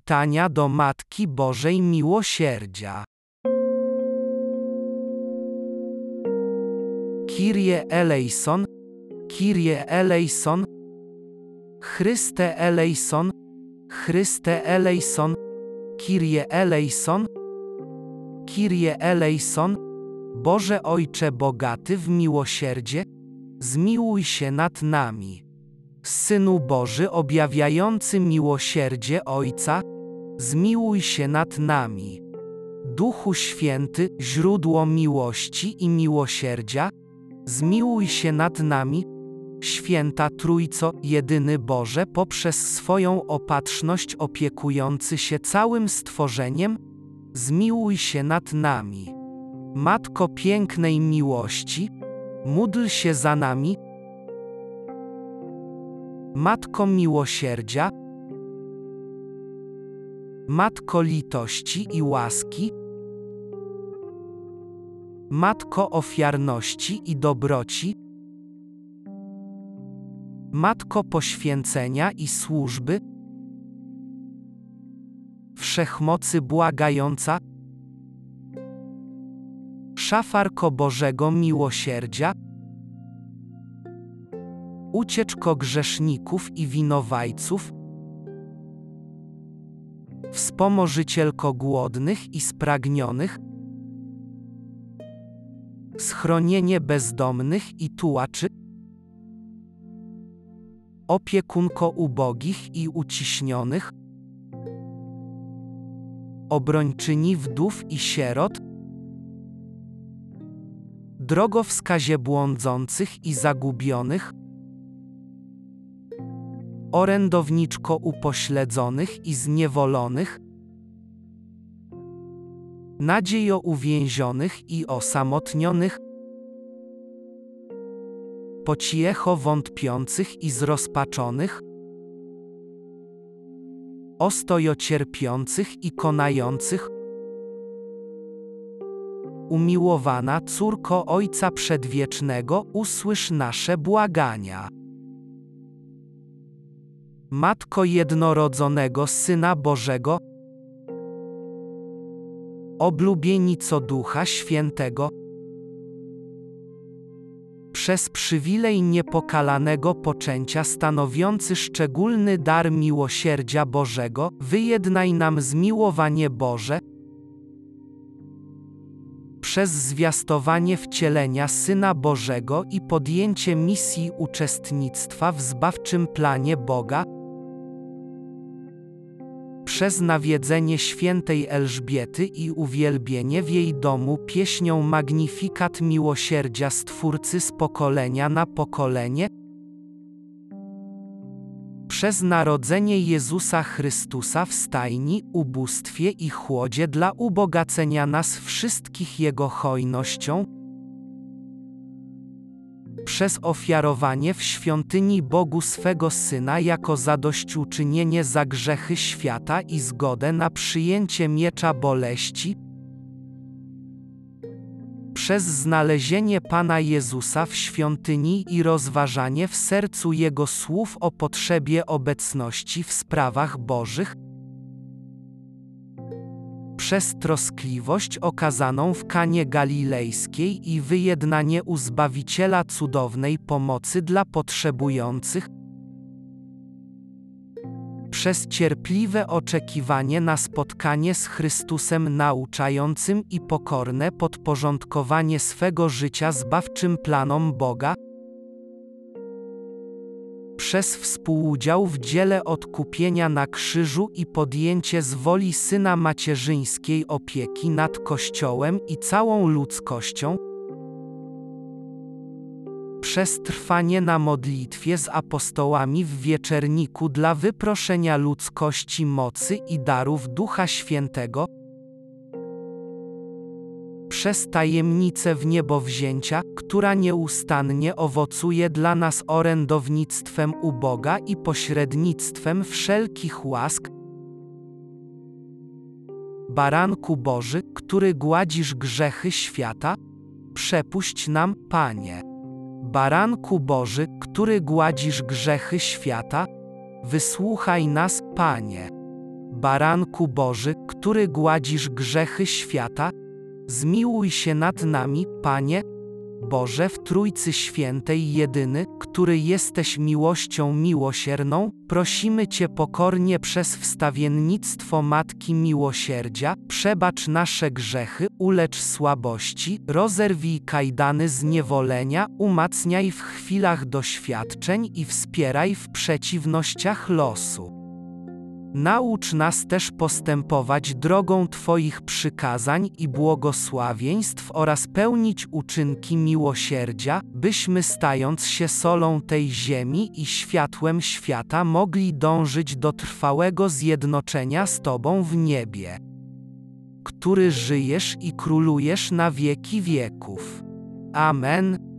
Litania do Matki Bożej Miłosierdzia. Kyrie eleison, Kyrie eleison, Chryste eleison, Chryste eleison, Kyrie eleison, Kyrie eleison, Boże Ojcze bogaty w miłosierdzie, zmiłuj się nad nami. Synu Boży objawiający miłosierdzie Ojca, zmiłuj się nad nami. Duchu Święty, źródło miłości i miłosierdzia, zmiłuj się nad nami. Święta Trójco, jedyny Boże, poprzez swoją opatrzność opiekujący się całym stworzeniem, zmiłuj się nad nami. Matko pięknej miłości, módl się za nami. Matko miłosierdzia, Matko litości i łaski, Matko ofiarności i dobroci, Matko poświęcenia i służby, Wszechmocy błagająca, Szafarko Bożego Miłosierdzia, Ucieczko grzeszników i winowajców, Wspomożycielko głodnych i spragnionych, Schronienie bezdomnych i tułaczy, Opiekunko ubogich i uciśnionych, Obrończyni wdów i sierot, Drogowskazie błądzących i zagubionych, orędowniczko upośledzonych i zniewolonych, nadziejo uwięzionych i osamotnionych, pociecho wątpiących i zrozpaczonych, ostojo cierpiących i konających, umiłowana córko Ojca Przedwiecznego, usłysz nasze błagania. Matko jednorodzonego Syna Bożego, oblubienico Ducha Świętego, przez przywilej niepokalanego poczęcia stanowiący szczególny dar miłosierdzia Bożego, wyjednaj nam zmiłowanie Boże, przez zwiastowanie wcielenia Syna Bożego i podjęcie misji uczestnictwa w zbawczym planie Boga, przez nawiedzenie świętej Elżbiety i uwielbienie w jej domu pieśnią Magnifikat miłosierdzia Stwórcy z pokolenia na pokolenie, przez narodzenie Jezusa Chrystusa w stajni, ubóstwie i chłodzie dla ubogacenia nas wszystkich Jego hojnością, przez ofiarowanie w świątyni Bogu swego Syna jako zadośćuczynienie za grzechy świata i zgodę na przyjęcie miecza boleści, przez znalezienie Pana Jezusa w świątyni i rozważanie w sercu Jego słów o potrzebie obecności w sprawach Bożych, przez troskliwość okazaną w Kanie Galilejskiej i wyjednanie u Zbawiciela cudownej pomocy dla potrzebujących, przez cierpliwe oczekiwanie na spotkanie z Chrystusem nauczającym i pokorne podporządkowanie swego życia zbawczym planom Boga, przez współudział w dziele odkupienia na krzyżu i podjęcie z woli Syna macierzyńskiej opieki nad Kościołem i całą ludzkością, przez trwanie na modlitwie z apostołami w wieczerniku dla wyproszenia ludzkości mocy i darów Ducha Świętego, przez tajemnicę w niebo wzięcia, która nieustannie owocuje dla nas orędownictwem u Boga i pośrednictwem wszelkich łask. Baranku Boży, który gładzisz grzechy świata, przepuść nam, Panie. Baranku Boży, który gładzisz grzechy świata, wysłuchaj nas, Panie. Baranku Boży, który gładzisz grzechy świata, zmiłuj się nad nami, Panie. Boże w Trójcy Świętej jedyny, który jesteś miłością miłosierną, prosimy Cię pokornie przez wstawiennictwo Matki Miłosierdzia, przebacz nasze grzechy, ulecz słabości, rozerwij kajdany zniewolenia, umacniaj w chwilach doświadczeń i wspieraj w przeciwnościach losu. Naucz nas też postępować drogą Twoich przykazań i błogosławieństw oraz pełnić uczynki miłosierdzia, byśmy stając się solą tej ziemi i światłem świata mogli dążyć do trwałego zjednoczenia z Tobą w niebie, który żyjesz i królujesz na wieki wieków. Amen.